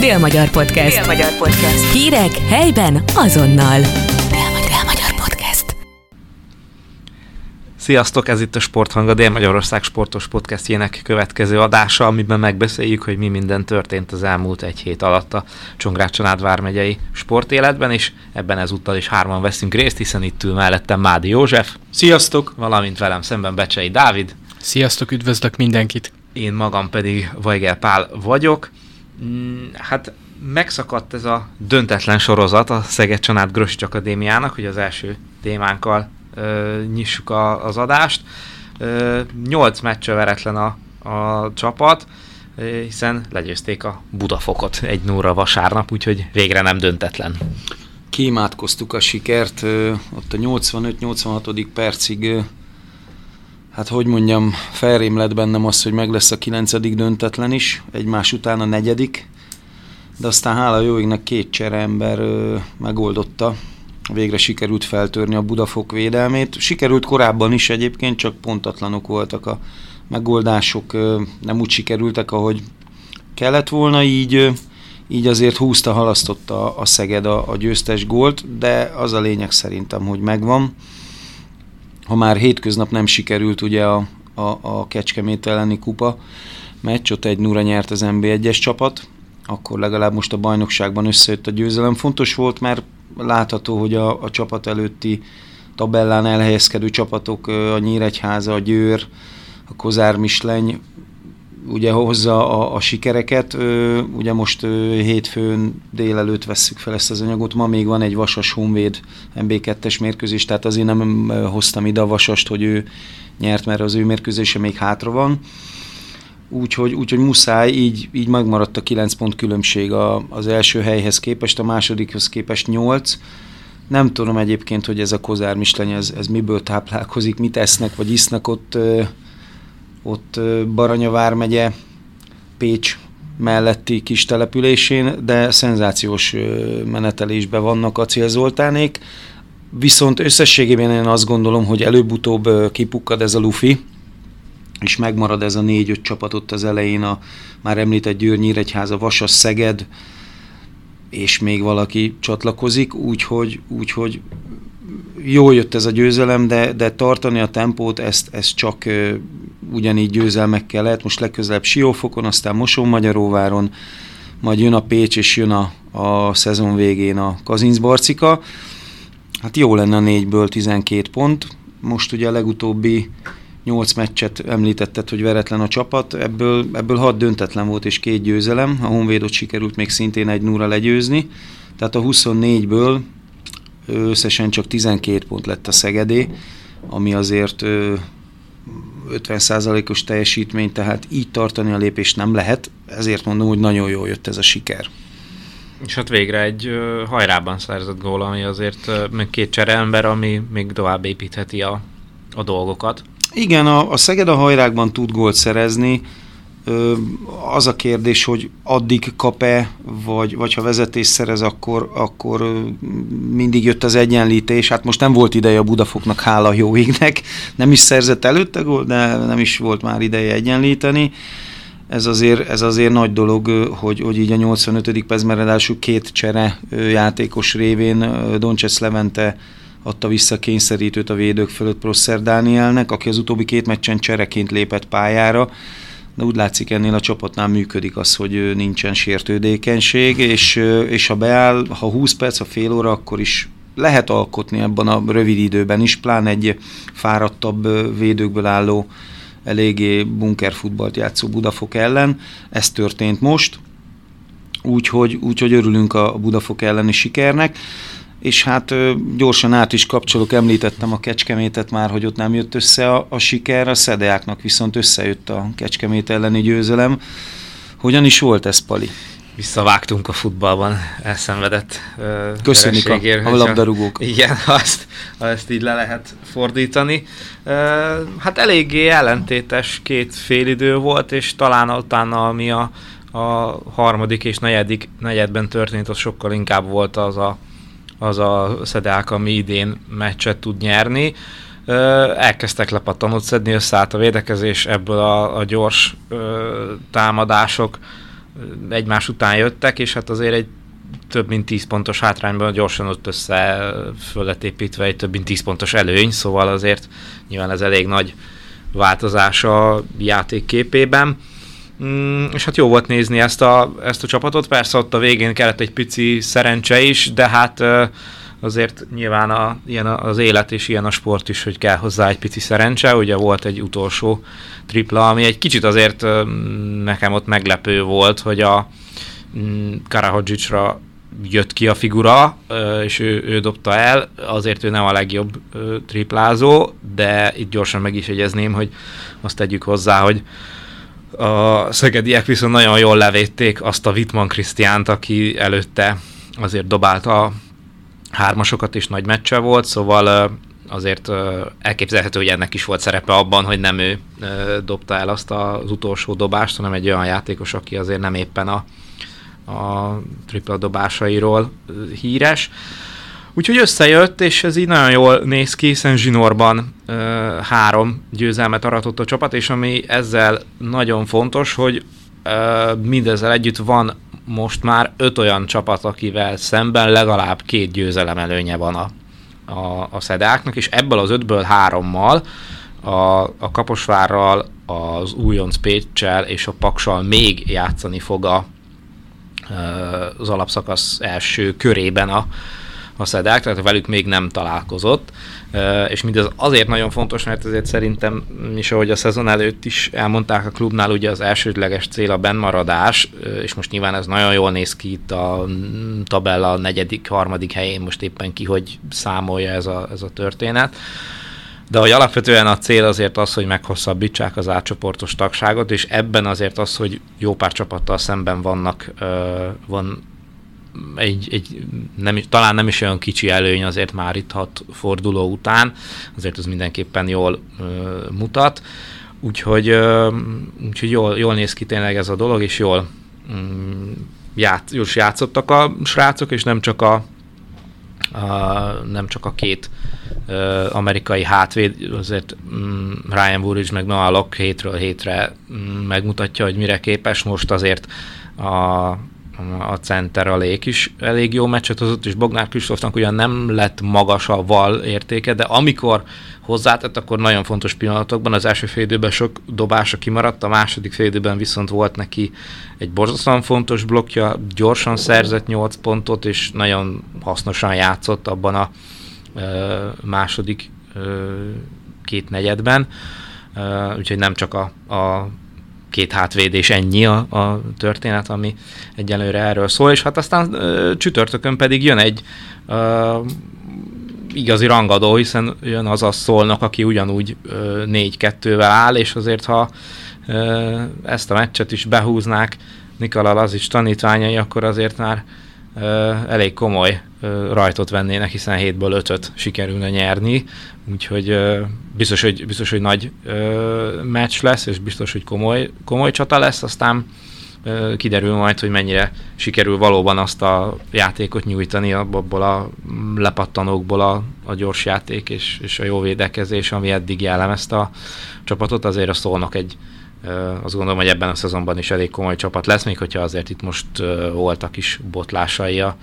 Dél-Magyar Podcast. Dél-Magyar Podcast. Hírek helyben azonnal. Dél-Magyar Podcast. Sziasztok, ez itt a Sporthang, a Dél-Magyarország sportos podcastjének következő adása, amiben megbeszéljük, hogy mi minden történt az elmúlt egy hét alatt a Csongrád vármegyei sportéletben, és ebben ezúttal is hárman veszünk részt, hiszen itt ül mellettem Mádi József. Sziasztok! Valamint velem szemben Becsei Dávid. Sziasztok, üdvözlök mindenkit! Én magam pedig Vajgel Pál vagyok. Mm, hát megszakadt ez a döntetlen sorozat a Szeged Csanád Grösics Akadémiának, hogy az első témánkkal ö, nyissuk a, az adást. Ö, nyolc meccsre veretlen a, a csapat, hiszen legyőzték a Budafokot egy nóra vasárnap, úgyhogy végre nem döntetlen. Kiimádkoztuk a sikert, ott a 85-86. percig hát hogy mondjam, felrém lett bennem az, hogy meg lesz a kilencedik döntetlen is, egymás után a negyedik, de aztán hála jó égnek két csere ember ö, megoldotta, végre sikerült feltörni a Budafok védelmét. Sikerült korábban is egyébként, csak pontatlanok voltak a megoldások, nem úgy sikerültek, ahogy kellett volna, így, így azért húzta, halasztotta a Szeged a, a győztes gólt, de az a lényeg szerintem, hogy megvan ha már hétköznap nem sikerült ugye a, a, a Kecskemét elleni kupa meccs, ott egy nura nyert az NB1-es csapat, akkor legalább most a bajnokságban összejött a győzelem. Fontos volt, mert látható, hogy a, a csapat előtti tabellán elhelyezkedő csapatok, a Nyíregyháza, a Győr, a Kozár Misleny ugye hozza a, a sikereket. Ugye most hétfőn délelőtt vesszük fel ezt az anyagot, ma még van egy Vasas Honvéd MB2-es mérkőzés, tehát azért nem hoztam ide a Vasast, hogy ő nyert, mert az ő mérkőzése még hátra van. Úgyhogy, úgyhogy muszáj, így, így megmaradt a 9 pont különbség a, az első helyhez képest, a másodikhoz képest 8. Nem tudom egyébként, hogy ez a Kozár Misleny, ez, ez miből táplálkozik, mit esznek, vagy isznak ott ott Baranya vármegye, Pécs melletti kis településén, de szenzációs menetelésben vannak a célzoltánék. Viszont összességében én azt gondolom, hogy előbb-utóbb kipukkad ez a lufi, és megmarad ez a négy-öt csapat ott az elején, a már említett Győr, Nyíregyháza, Vasas, Szeged, és még valaki csatlakozik, úgyhogy, úgyhogy jó jött ez a győzelem, de, de tartani a tempót, ezt, ezt csak ugyanígy győzelmekkel lehet. Most legközelebb Siófokon, aztán Moson-Magyaróváron, majd jön a Pécs, és jön a, a szezon végén a Kazincbarcika. Hát jó lenne a négyből 12 pont. Most ugye a legutóbbi 8 meccset említetted, hogy veretlen a csapat, ebből, ebből 6 döntetlen volt és két győzelem, a Honvédot sikerült még szintén egy núra legyőzni, tehát a 24-ből összesen csak 12 pont lett a Szegedé, ami azért 50%-os teljesítmény, tehát így tartani a lépést nem lehet, ezért mondom, hogy nagyon jól jött ez a siker. És hát végre egy uh, hajrában szerzett gól, ami azért uh, még két csereember, ami még tovább építheti a, a dolgokat. Igen, a, a Szeged a hajrákban tud gólt szerezni, az a kérdés, hogy addig kap-e, vagy, vagy ha vezetés szerez, akkor, akkor mindig jött az egyenlítés. Hát most nem volt ideje a Budafoknak, hála jó égnek. Nem is szerzett előtte gól, de nem is volt már ideje egyenlíteni. Ez azért, ez azért nagy dolog, hogy, hogy így a 85. percben két csere játékos révén Doncsesz Levente adta vissza kényszerítőt a védők fölött Prosser Dánielnek, aki az utóbbi két meccsen csereként lépett pályára de úgy látszik ennél a csapatnál működik az, hogy nincsen sértődékenység, és, és ha beáll, ha 20 perc, a fél óra, akkor is lehet alkotni ebben a rövid időben is, pláne egy fáradtabb védőkből álló, eléggé bunkerfutballt játszó Budafok ellen. Ez történt most, úgyhogy, úgyhogy örülünk a Budafok elleni sikernek és hát gyorsan át is kapcsolok, említettem a Kecskemétet már, hogy ott nem jött össze a, a siker, a Szedeáknak viszont összejött a Kecskemét elleni győzelem. Hogyan is volt ez, Pali? Visszavágtunk a futballban elszenvedett Köszönjük a, a labdarúgók. Igen, azt, azt így le lehet fordítani. Hát eléggé ellentétes két félidő volt, és talán utána, ami a, a harmadik és negyedik negyedben történt, az sokkal inkább volt az a az a szedák, ami idén meccset tud nyerni. Elkezdtek lepattanót szedni, összeállt a védekezés, ebből a, a gyors támadások egymás után jöttek, és hát azért egy több mint 10 pontos hátrányban gyorsan ott össze föl lett építve egy több mint 10 pontos előny, szóval azért nyilván ez elég nagy változás a játék képében. Mm, és hát jó volt nézni ezt a, ezt a csapatot, persze ott a végén kellett egy pici szerencse is, de hát azért nyilván a, ilyen az élet és ilyen a sport is, hogy kell hozzá egy pici szerencse. Ugye volt egy utolsó tripla, ami egy kicsit azért nekem ott meglepő volt, hogy a mm, Karahodzsicsra jött ki a figura, és ő, ő dobta el, azért ő nem a legjobb triplázó, de itt gyorsan meg is egyezném, hogy azt tegyük hozzá, hogy a szegediek viszont nagyon jól levédték azt a Wittmann Krisztiánt, aki előtte azért dobálta a hármasokat és nagy meccse volt, szóval azért elképzelhető, hogy ennek is volt szerepe abban, hogy nem ő dobta el azt az utolsó dobást, hanem egy olyan játékos, aki azért nem éppen a, a tripla dobásairól híres. Úgyhogy összejött, és ez így nagyon jól néz ki, hiszen Zsinorban uh, három győzelmet aratott a csapat, és ami ezzel nagyon fontos, hogy uh, mindezzel együtt van most már öt olyan csapat, akivel szemben legalább két győzelem előnye van a, a, a szedáknak, és ebből az ötből hárommal a, a Kaposvárral, az Újonc Pécsel és a Paksal még játszani fog a, az alapszakasz első körében a, a szedák, tehát velük még nem találkozott, és mindez azért nagyon fontos, mert ezért szerintem is, ahogy a szezon előtt is elmondták a klubnál, ugye az elsődleges cél a bennmaradás, és most nyilván ez nagyon jól néz ki itt a tabella negyedik, harmadik helyén most éppen ki, hogy számolja ez a, ez a történet. De hogy alapvetően a cél azért az, hogy meghosszabbítsák az átcsoportos tagságot, és ebben azért az, hogy jó pár csapattal szemben vannak, van egy, egy nem, talán nem is olyan kicsi előny azért már itt hat forduló után, azért az mindenképpen jól ö, mutat. Úgyhogy, ö, úgyhogy jól, jól néz ki tényleg ez a dolog, és jól, mm, játszottak a srácok, és nem csak a, a nem csak a két ö, amerikai hátvéd, azért mm, Ryan Burridge meg Noah Locke hétről hétre mm, megmutatja, hogy mire képes. Most azért a a center a lék is elég jó meccset hozott, és Bognár Kristófnak ugyan nem lett magas a val értéke, de amikor hozzátett, akkor nagyon fontos pillanatokban, az első félidőben sok dobása kimaradt, a második félidőben viszont volt neki egy borzasztóan fontos blokkja, gyorsan szerzett 8 pontot, és nagyon hasznosan játszott abban a ö, második ö, két negyedben, ö, úgyhogy nem csak a, a két hátvédés ennyi a, a történet, ami egyelőre erről szól, és hát aztán ö, csütörtökön pedig jön egy ö, igazi rangadó, hiszen jön az a szólnak, aki ugyanúgy 4-2-vel áll, és azért ha ö, ezt a meccset is behúznák Nikola is tanítványai, akkor azért már ö, elég komoly rajtot vennének, hiszen 7-ből 5-öt sikerülne nyerni, úgyhogy biztos, hogy, biztos, hogy nagy meccs lesz, és biztos, hogy komoly, komoly csata lesz, aztán kiderül majd, hogy mennyire sikerül valóban azt a játékot nyújtani abból a lepattanókból a, a gyors játék és, és a jó védekezés, ami eddig jellemezte a csapatot, azért a szólnak egy azt gondolom, hogy ebben a szezonban is elég komoly csapat lesz, még hogyha azért itt most voltak is botlásai a,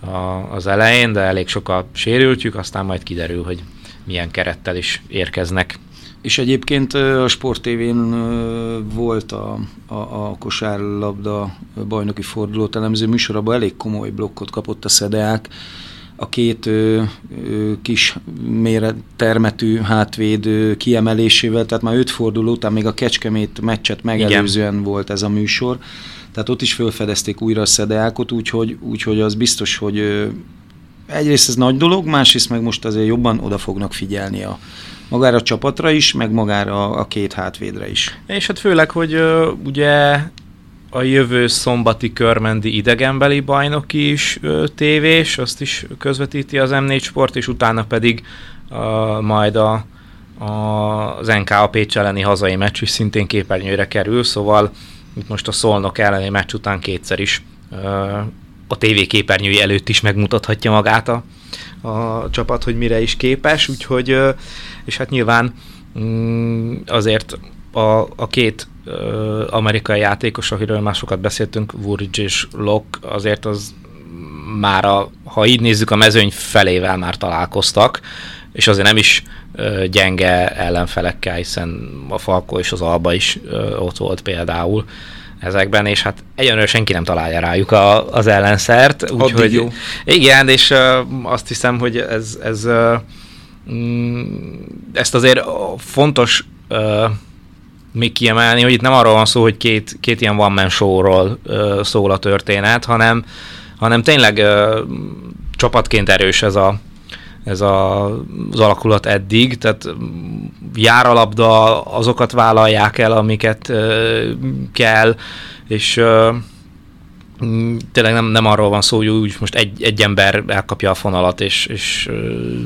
a, az elején, de elég sok a sérültjük, aztán majd kiderül, hogy milyen kerettel is érkeznek. És egyébként a Sport TV-n volt a, a, a kosárlabda bajnoki fordulót elemző műsorában elég komoly blokkot kapott a Szedeák, a két ö, ö, kis méret termetű hátvéd ö, kiemelésével, tehát már öt forduló után még a Kecskemét meccset megelőzően Igen. volt ez a műsor, tehát ott is felfedezték újra a Szedeákot, úgyhogy, úgyhogy az biztos, hogy ö, egyrészt ez nagy dolog, másrészt meg most azért jobban oda fognak figyelni a, magára a csapatra is, meg magára a két hátvédre is. És hát főleg, hogy ö, ugye a jövő szombati körmendi idegenbeli bajnoki is ö, tévés, azt is közvetíti az M4 Sport, és utána pedig ö, majd a, a, az NK a Pécs elleni hazai meccs is szintén képernyőre kerül, szóval itt most a Szolnok elleni meccs után kétszer is ö, a TV képernyői előtt is megmutathatja magát a, a csapat, hogy mire is képes, úgyhogy, és hát nyilván mm, azért a, a két amerikai játékos, akiről már sokat beszéltünk, Woolridge és Locke, azért az már, a, ha így nézzük, a mezőny felével már találkoztak, és azért nem is gyenge ellenfelekkel, hiszen a Falko és az Alba is ott volt például ezekben, és hát egyenlően senki nem találja rájuk a, az ellenszert. Úgyhogy jó. Igen, és azt hiszem, hogy ez, ez mm, ezt azért fontos még kiemelni, hogy itt nem arról van szó, hogy két, két ilyen one-man show-ról ö, szól a történet, hanem, hanem tényleg ö, csapatként erős ez a, ez a, az alakulat eddig, tehát jár a labda, azokat vállalják el, amiket ö, kell, és ö, tényleg nem, nem arról van szó, hogy úgy most egy, egy ember elkapja a fonalat, és, és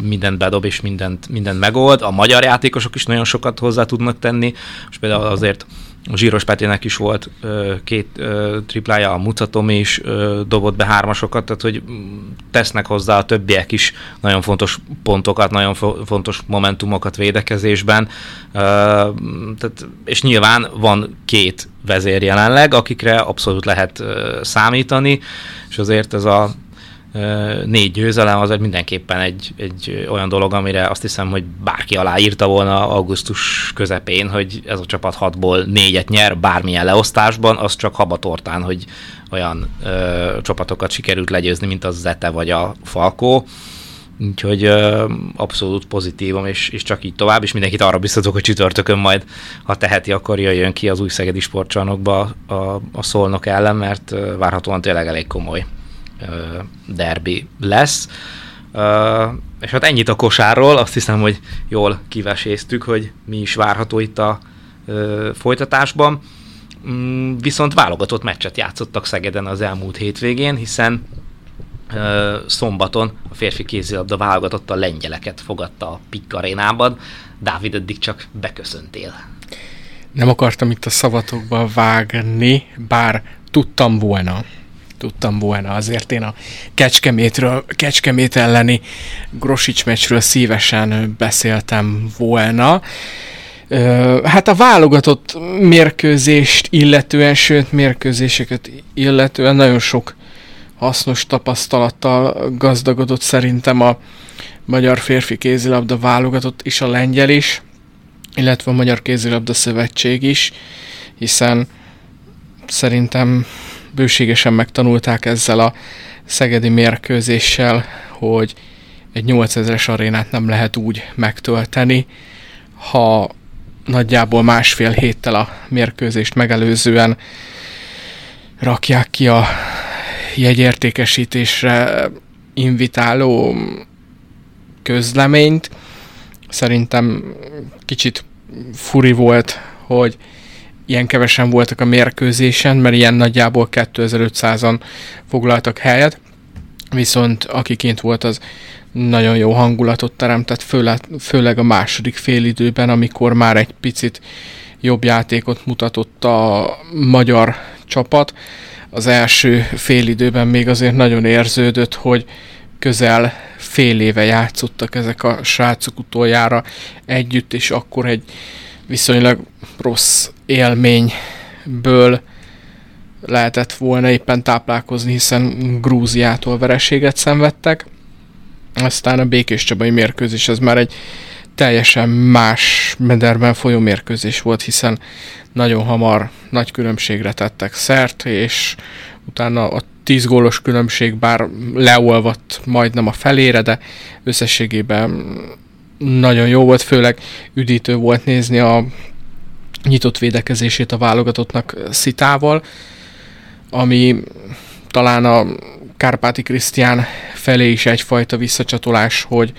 mindent bedob, és mindent, mindent megold. A magyar játékosok is nagyon sokat hozzá tudnak tenni, és például azért Zsíros Petének is volt két triplája, a Mutatom is dobott be hármasokat, tehát hogy tesznek hozzá a többiek is nagyon fontos pontokat, nagyon fontos momentumokat védekezésben, tehát, és nyilván van két vezér jelenleg, akikre abszolút lehet számítani, és azért ez a négy győzelem azért mindenképpen egy, egy olyan dolog, amire azt hiszem, hogy bárki aláírta volna augusztus közepén, hogy ez a csapat hatból négyet nyer bármilyen leosztásban, az csak habatortán, hogy olyan ö, csapatokat sikerült legyőzni, mint az Zete vagy a Falkó. Úgyhogy ö, abszolút pozitívom, és, és csak így tovább, és mindenkit arra biztatok, hogy csütörtökön majd, ha teheti, akkor jöjjön ki az új Szegedi sportcsarnokba a, a Szolnok ellen, mert ö, várhatóan tényleg elég komoly derbi lesz. És hát ennyit a kosárról, azt hiszem, hogy jól kiveséztük, hogy mi is várható itt a folytatásban. Mm, viszont válogatott meccset játszottak Szegeden az elmúlt hétvégén, hiszen szombaton a férfi kézilabda válogatott a lengyeleket fogadta a Pik arénában. Dávid, eddig csak beköszöntél. Nem akartam itt a szavatokba vágni, bár tudtam volna tudtam volna. Azért én a Kecskemétről, Kecskemét elleni Grosics meccsről szívesen beszéltem volna. Hát a válogatott mérkőzést illetően, sőt mérkőzéseket illetően nagyon sok hasznos tapasztalattal gazdagodott szerintem a Magyar Férfi Kézilabda válogatott és a lengyel is, illetve a Magyar Kézilabda Szövetség is, hiszen szerintem bőségesen megtanulták ezzel a szegedi mérkőzéssel, hogy egy 8000-es arénát nem lehet úgy megtölteni, ha nagyjából másfél héttel a mérkőzést megelőzően rakják ki a jegyértékesítésre invitáló közleményt. Szerintem kicsit furi volt, hogy ilyen kevesen voltak a mérkőzésen, mert ilyen nagyjából 2500-an foglaltak helyet, viszont akiként volt az nagyon jó hangulatot teremtett, főleg, főleg a második félidőben, amikor már egy picit jobb játékot mutatott a magyar csapat. Az első félidőben még azért nagyon érződött, hogy közel fél éve játszottak ezek a srácok utoljára együtt, és akkor egy viszonylag rossz élményből lehetett volna éppen táplálkozni, hiszen Grúziától vereséget szenvedtek. Aztán a Békés Csabai mérkőzés, ez már egy teljesen más mederben folyó mérkőzés volt, hiszen nagyon hamar nagy különbségre tettek szert, és utána a 10 gólos különbség bár leolvadt majdnem a felére, de összességében nagyon jó volt, főleg üdítő volt nézni a nyitott védekezését a válogatottnak Szitával, ami talán a Kárpáti Krisztián felé is egyfajta visszacsatolás, hogy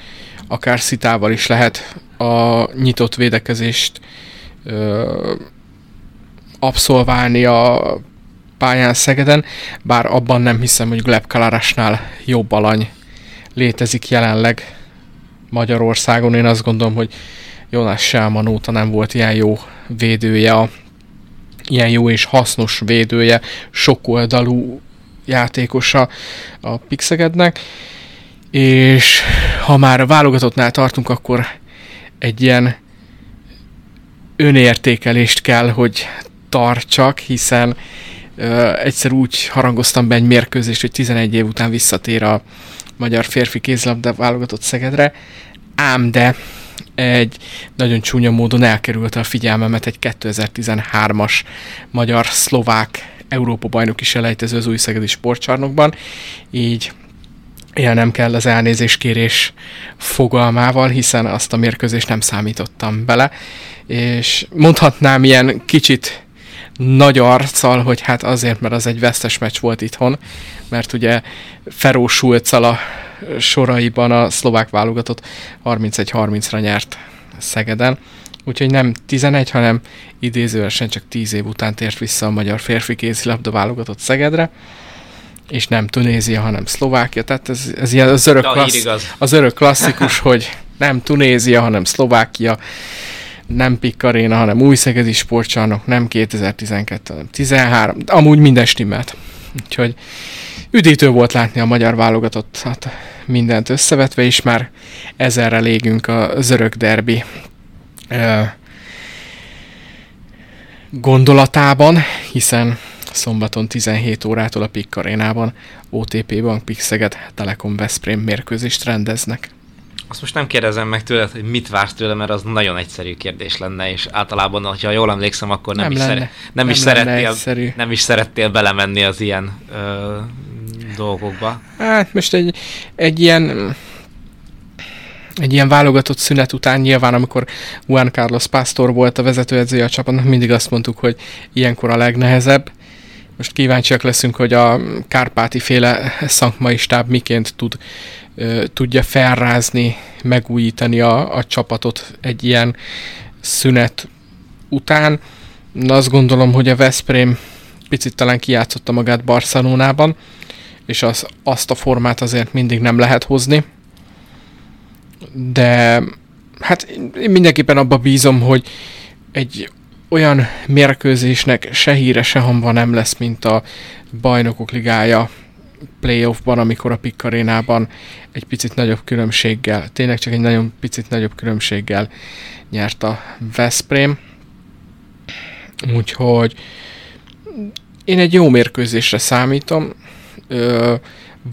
akár Szitával is lehet a nyitott védekezést ö, abszolválni a pályán Szegeden, bár abban nem hiszem, hogy Gleb Kalarasnál jobb alany létezik jelenleg Magyarországon. Én azt gondolom, hogy Jonas Selman óta nem volt ilyen jó védője, a, ilyen jó és hasznos védője, sokoldalú játékosa a Pixegednek, és ha már a válogatottnál tartunk, akkor egy ilyen önértékelést kell, hogy tartsak, hiszen ö, egyszer úgy harangoztam be egy mérkőzést, hogy 11 év után visszatér a magyar férfi kézlabda válogatott Szegedre, ám de egy nagyon csúnya módon elkerülte a figyelmemet egy 2013-as magyar-szlovák Európa bajnoki selejtező az új szegedi sportcsarnokban, így élnem kell az elnézéskérés fogalmával, hiszen azt a mérkőzést nem számítottam bele, és mondhatnám ilyen kicsit nagy arccal, hogy hát azért, mert az egy vesztes meccs volt itthon, mert ugye Feró Schulzal a soraiban a szlovák válogatott 31-30-ra nyert Szegeden, úgyhogy nem 11, hanem idézőesen csak 10 év után tért vissza a magyar férfi kézilabda válogatott Szegedre, és nem Tunézia, hanem Szlovákia, tehát ez, ez ilyen az örök, klassz, az örök klasszikus, hogy nem Tunézia, hanem Szlovákia, nem Pikkaréna, hanem új szegedi sportcsarnok, nem 2012, hanem 13, amúgy minden stimmelt. Úgyhogy üdítő volt látni a magyar válogatottat mindent összevetve, és már ezerre légünk a zörök derbi gondolatában, hiszen szombaton 17 órától a PIK arénában OTP Bank Pixeget Telekom Veszprém mérkőzést rendeznek. Azt most nem kérdezem meg tőled, hogy mit vársz tőle, mert az nagyon egyszerű kérdés lenne, és általában, ha jól emlékszem, akkor nem, nem, is, lenne, szere- nem, nem, is szerettél, nem is szerettél belemenni az ilyen ö, dolgokba. Hát most egy, egy ilyen egy ilyen válogatott szünet után nyilván, amikor Juan Carlos Pastor volt a vezetőedzője a csapatnak, mindig azt mondtuk, hogy ilyenkor a legnehezebb. Most kíváncsiak leszünk, hogy a Kárpáti féle szakmai stáb miként tud, ö, tudja felrázni, megújítani a, a csapatot egy ilyen szünet után. Na azt gondolom, hogy a Veszprém picit talán kijátszotta magát Barcelonában, és az, azt a formát azért mindig nem lehet hozni de hát én mindenképpen abba bízom, hogy egy olyan mérkőzésnek se híre, se hamba nem lesz, mint a bajnokok ligája playoffban, amikor a Pikkarénában egy picit nagyobb különbséggel, tényleg csak egy nagyon picit nagyobb különbséggel nyert a Veszprém. Úgyhogy én egy jó mérkőzésre számítom,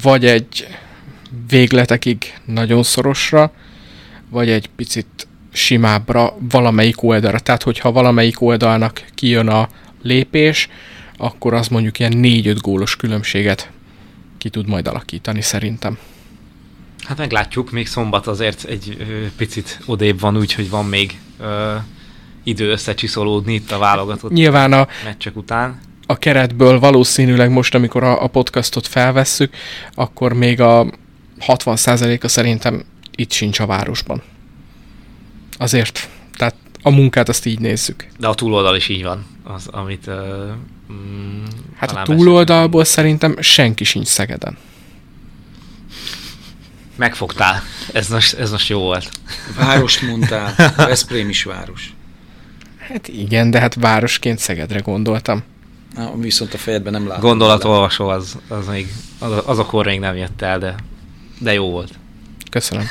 vagy egy végletekig nagyon szorosra, vagy egy picit simábbra valamelyik oldalra. Tehát, hogyha valamelyik oldalnak kijön a lépés, akkor az mondjuk ilyen 4-5 gólos különbséget ki tud majd alakítani szerintem. Hát meglátjuk, még szombat azért egy ö, picit odébb van, úgyhogy van még ö, idő összecsiszolódni itt a válogatott Nyilván a, meccsek után. A keretből valószínűleg most, amikor a, a podcastot felvesszük, akkor még a 60%-a szerintem itt sincs a városban. Azért, tehát a munkát azt így nézzük. De a túloldal is így van, az, amit... Uh, mm, hát a túloldalból beszél. szerintem senki sincs Szegeden. Megfogtál. Ez most, ez most jó volt. Várost mondtál. Veszprém is város. Hát igen, de hát városként Szegedre gondoltam. Na, viszont a fejedben nem látom. Gondolatolvasó az, az, még, az, az akkor még nem jött el, de, de jó volt. Köszönöm.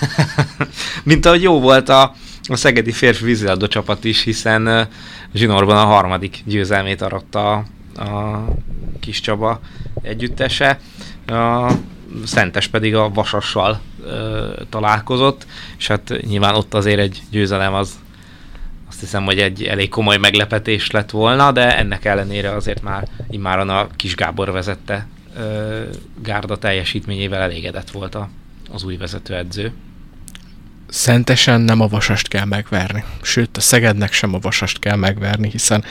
Mint ahogy jó volt a, a szegedi férfi vízilabda csapat is, hiszen Zsinorban a harmadik győzelmét aratta a, kis Csaba együttese. A Szentes pedig a Vasassal találkozott, és hát nyilván ott azért egy győzelem az azt hiszem, hogy egy elég komoly meglepetés lett volna, de ennek ellenére azért már immáron a kis Gábor vezette ö, Gárda teljesítményével elégedett volt a az új vezetőedző. Szentesen nem a vasast kell megverni. Sőt, a Szegednek sem a vasast kell megverni, hiszen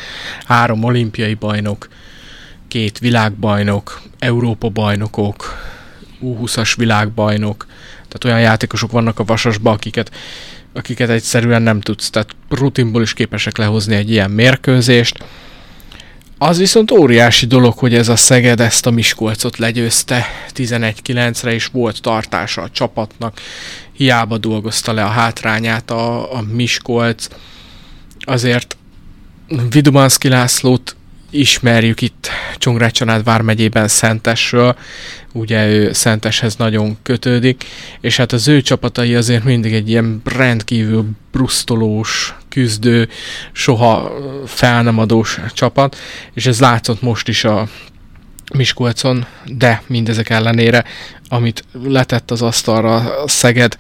három olimpiai bajnok, két világbajnok, Európa bajnokok, U20-as világbajnok, tehát olyan játékosok vannak a vasasban, akiket, akiket egyszerűen nem tudsz, tehát rutinból is képesek lehozni egy ilyen mérkőzést az viszont óriási dolog, hogy ez a Szeged ezt a Miskolcot legyőzte 11-9-re, és volt tartása a csapatnak. Hiába dolgozta le a hátrányát a, a Miskolc. Azért Vidumanszki Lászlót ismerjük itt Csongrád vármegyében Szentesről, ugye ő Szenteshez nagyon kötődik, és hát az ő csapatai azért mindig egy ilyen rendkívül brusztolós, küzdő, soha fel nem adós csapat, és ez látszott most is a Miskolcon, de mindezek ellenére, amit letett az asztalra a Szeged,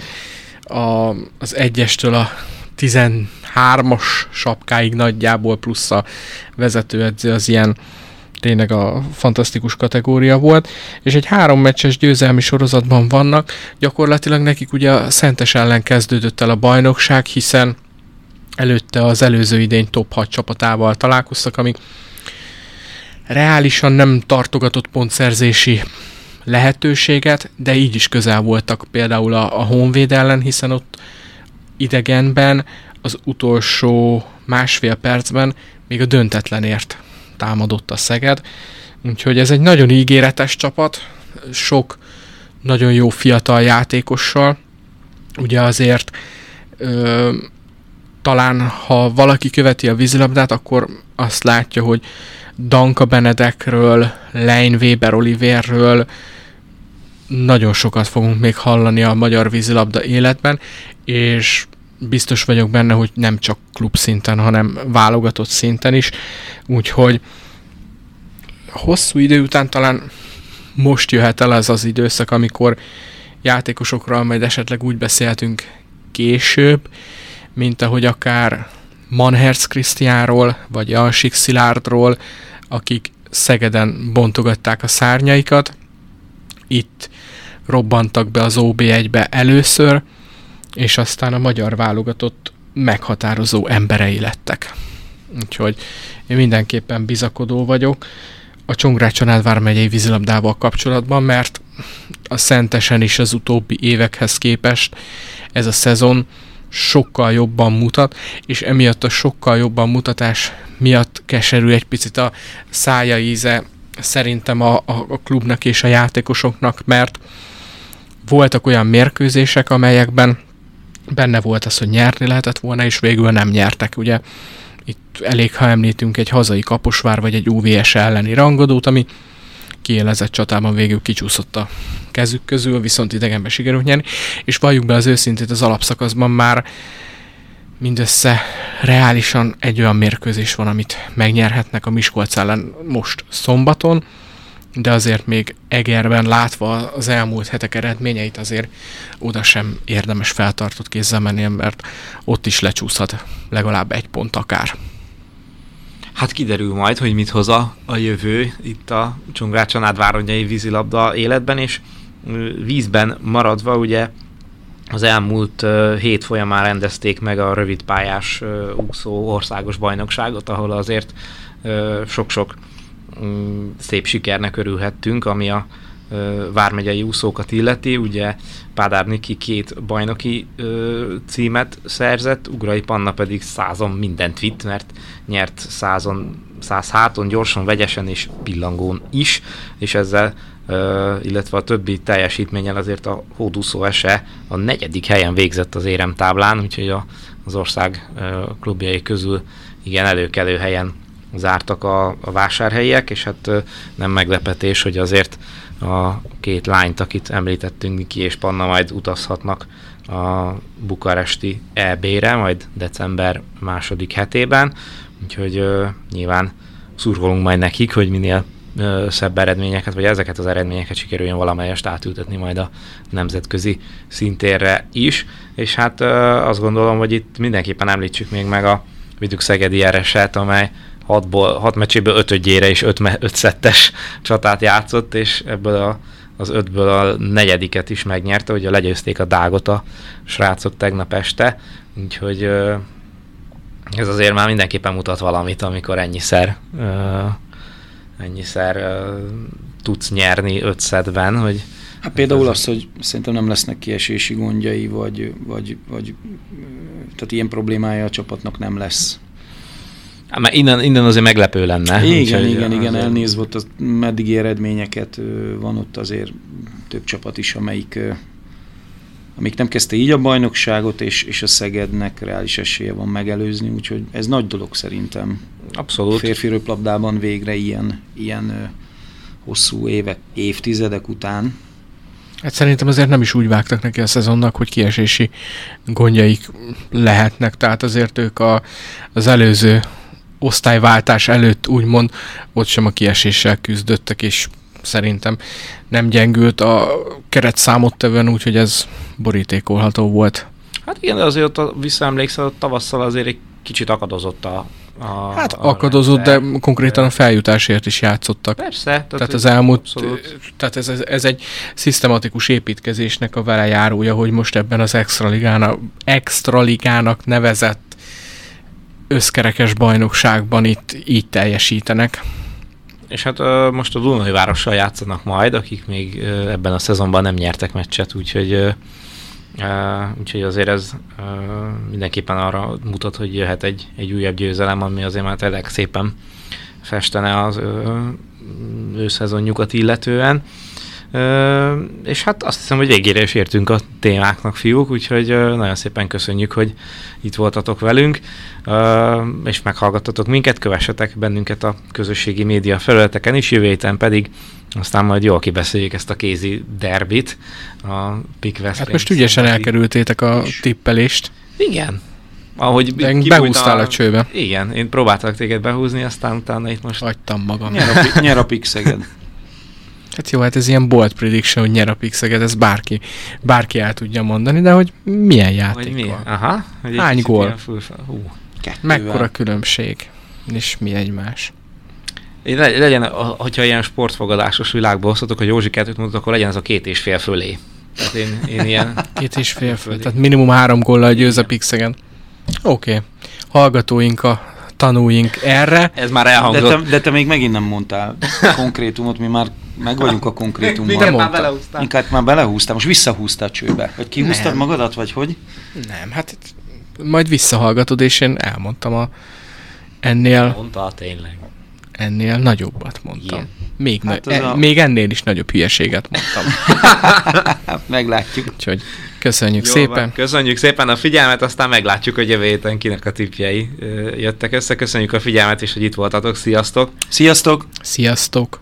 a, az egyestől a 13-as sapkáig nagyjából plusz a vezetőedző az ilyen tényleg a fantasztikus kategória volt, és egy három meccses győzelmi sorozatban vannak, gyakorlatilag nekik ugye a Szentes ellen kezdődött el a bajnokság, hiszen előtte az előző idény top 6 csapatával találkoztak, amik reálisan nem tartogatott pontszerzési lehetőséget, de így is közel voltak például a, a Honvéd ellen, hiszen ott idegenben az utolsó másfél percben még a döntetlenért támadott a Szeged. Úgyhogy ez egy nagyon ígéretes csapat, sok nagyon jó fiatal játékossal. Ugye azért ö, talán ha valaki követi a vízilabdát, akkor azt látja, hogy Danka Benedekről, Lein Weber Oliverről nagyon sokat fogunk még hallani a magyar vízilabda életben, és biztos vagyok benne, hogy nem csak klub szinten, hanem válogatott szinten is. Úgyhogy hosszú idő után talán most jöhet el az az időszak, amikor játékosokról majd esetleg úgy beszéltünk később, mint ahogy akár Manherz Krisztiánról, vagy Jansik Szilárdról, akik Szegeden bontogatták a szárnyaikat. Itt robbantak be az OB1-be először, és aztán a magyar válogatott meghatározó emberei lettek. Úgyhogy én mindenképpen bizakodó vagyok a Csongrád Csanádvár megyei vízilabdával kapcsolatban, mert a Szentesen is az utóbbi évekhez képest ez a szezon sokkal jobban mutat, és emiatt a sokkal jobban mutatás miatt keserű egy picit a szája íze szerintem a, a, a klubnak és a játékosoknak, mert voltak olyan mérkőzések, amelyekben benne volt az, hogy nyerni lehetett volna, és végül nem nyertek. Ugye itt elég, ha említünk egy hazai Kaposvár vagy egy UVS elleni rangadót, ami kiélezett csatában végül kicsúszott a kezük közül, viszont idegenbe sikerült nyerni, és valljuk be az őszintét, az alapszakaszban már mindössze reálisan egy olyan mérkőzés van, amit megnyerhetnek a Miskolc ellen most szombaton, de azért még Egerben látva az elmúlt hetek eredményeit azért oda sem érdemes feltartott kézzel menni, mert ott is lecsúszhat legalább egy pont akár. Hát kiderül majd, hogy mit hoz a, a jövő itt a Csongrád Csanád váronyai vízilabda életben, és vízben maradva ugye az elmúlt uh, hét folyamán rendezték meg a rövidpályás uh, úszó országos bajnokságot, ahol azért uh, sok-sok um, szép sikernek örülhettünk, ami a vármegyei úszókat illeti. Ugye Pádár Niki két bajnoki ö, címet szerzett, Ugrai Panna pedig százon mindent vitt, mert nyert százon, száz háton, gyorsan, vegyesen és pillangón is, és ezzel ö, illetve a többi teljesítménnyel azért a hódúszó ese a negyedik helyen végzett az éremtáblán, úgyhogy a, az ország ö, klubjai közül igen előkelő helyen zártak a, a vásárhelyiek, és hát ö, nem meglepetés, hogy azért a két lányt, akit említettünk, Niki és Panna majd utazhatnak a bukaresti EB-re, majd december második hetében, úgyhogy uh, nyilván szurkolunk majd nekik, hogy minél uh, szebb eredményeket, vagy ezeket az eredményeket sikerüljön valamelyest átültetni majd a nemzetközi szintérre is, és hát uh, azt gondolom, hogy itt mindenképpen említsük még meg a Vidük Szegedi Ereset, amely hatból, hat meccséből ötödjére is öt, öt szettes csatát játszott, és ebből a, az ötből a negyediket is megnyerte, ugye legyőzték a dágot a srácok tegnap este, úgyhogy ez azért már mindenképpen mutat valamit, amikor ennyiszer ennyiszer tudsz nyerni öt szedben, hogy Hát például az, hogy szerintem nem lesznek kiesési gondjai, vagy, vagy, vagy tehát ilyen problémája a csapatnak nem lesz. Hát, mert innen, innen azért meglepő lenne. Igen, igen, igen, igen, elnézve ott a meddigi eredményeket, van ott azért több csapat is, amelyik amik nem kezdte így a bajnokságot, és, és a Szegednek reális esélye van megelőzni, úgyhogy ez nagy dolog szerintem. Abszolút. Férfi röplabdában végre ilyen, ilyen hosszú évek, évtizedek után Hát szerintem azért nem is úgy vágtak neki a szezonnak, hogy kiesési gondjaik lehetnek, tehát azért ők a, az előző osztályváltás előtt úgymond ott sem a kieséssel küzdöttek, és szerintem nem gyengült a keret számot tevően, úgyhogy ez borítékolható volt. Hát igen, de azért ott visszaemlékszel, a tavasszal azért egy kicsit akadozott a, a, hát a akadozott, de konkrétan a feljutásért is játszottak. Persze. Tehát, tehát az elmúlt, abszolút. tehát ez, ez, ez egy szisztematikus építkezésnek a velejárója, hogy most ebben az extraligának, extraligának nevezett összkerekes bajnokságban itt így teljesítenek. És hát uh, most a Dunai Várossal játszanak majd, akik még uh, ebben a szezonban nem nyertek meccset, úgyhogy uh, úgyhogy azért ez uh, mindenképpen arra mutat, hogy jöhet egy, egy újabb győzelem, ami azért már tényleg szépen festene az uh, őszezonjukat illetően. És hát azt hiszem, hogy végére is értünk a témáknak, fiúk, úgyhogy nagyon szépen köszönjük, hogy itt voltatok velünk, és meghallgattatok minket, kövessetek bennünket a közösségi média felületeken is, jövő héten pedig aztán majd jól kibeszéljük ezt a kézi derbit, a Pick West Hát most ügyesen elkerültétek a tippelést. Igen. Ahogy behúztál a, a csőbe. Igen, én próbáltak téged behúzni, aztán utána itt most... Hagytam magam. Nyer a, nyer a Pixeged. Hát jó, hát ez ilyen bold prediction, hogy nyer a Pixeged, ez bárki, bárki el tudja mondani, de hogy milyen játék hogy mi? van. Aha. Hogy Hány gól? Hú. Mekkora különbség? És mi egymás? legyen, hogyha ilyen sportfogadásos világban osztatok, hogy Józsi kettőt mutat, akkor legyen ez a két és fél fölé. Tehát én, én ilyen... Két és fél fölé. Tehát minimum három góllal győz a Pixegen. Oké. Okay. Hallgatóink a tanúink erre. Ez már elhangzott. De te, de te még megint nem mondtál konkrétumot, mi már meg vagyunk a konkrétummal. Még már belehúztál. Inkább már belehúztál, most visszahúztál a csőbe. Vagy kihúztad nem. magadat, vagy hogy? Nem, hát majd visszahallgatod, és én elmondtam a ennél... Mondta tényleg ennél nagyobbat mondtam. Még, hát na- e- a... még ennél is nagyobb hülyeséget mondtam. Meglátjuk. Úgyhogy köszönjük Jó szépen. Van. Köszönjük szépen a figyelmet, aztán meglátjuk, hogy jövő héten kinek a tipjei jöttek össze. Köszönjük a figyelmet, és hogy itt voltatok. Sziasztok! Sziasztok! Sziasztok!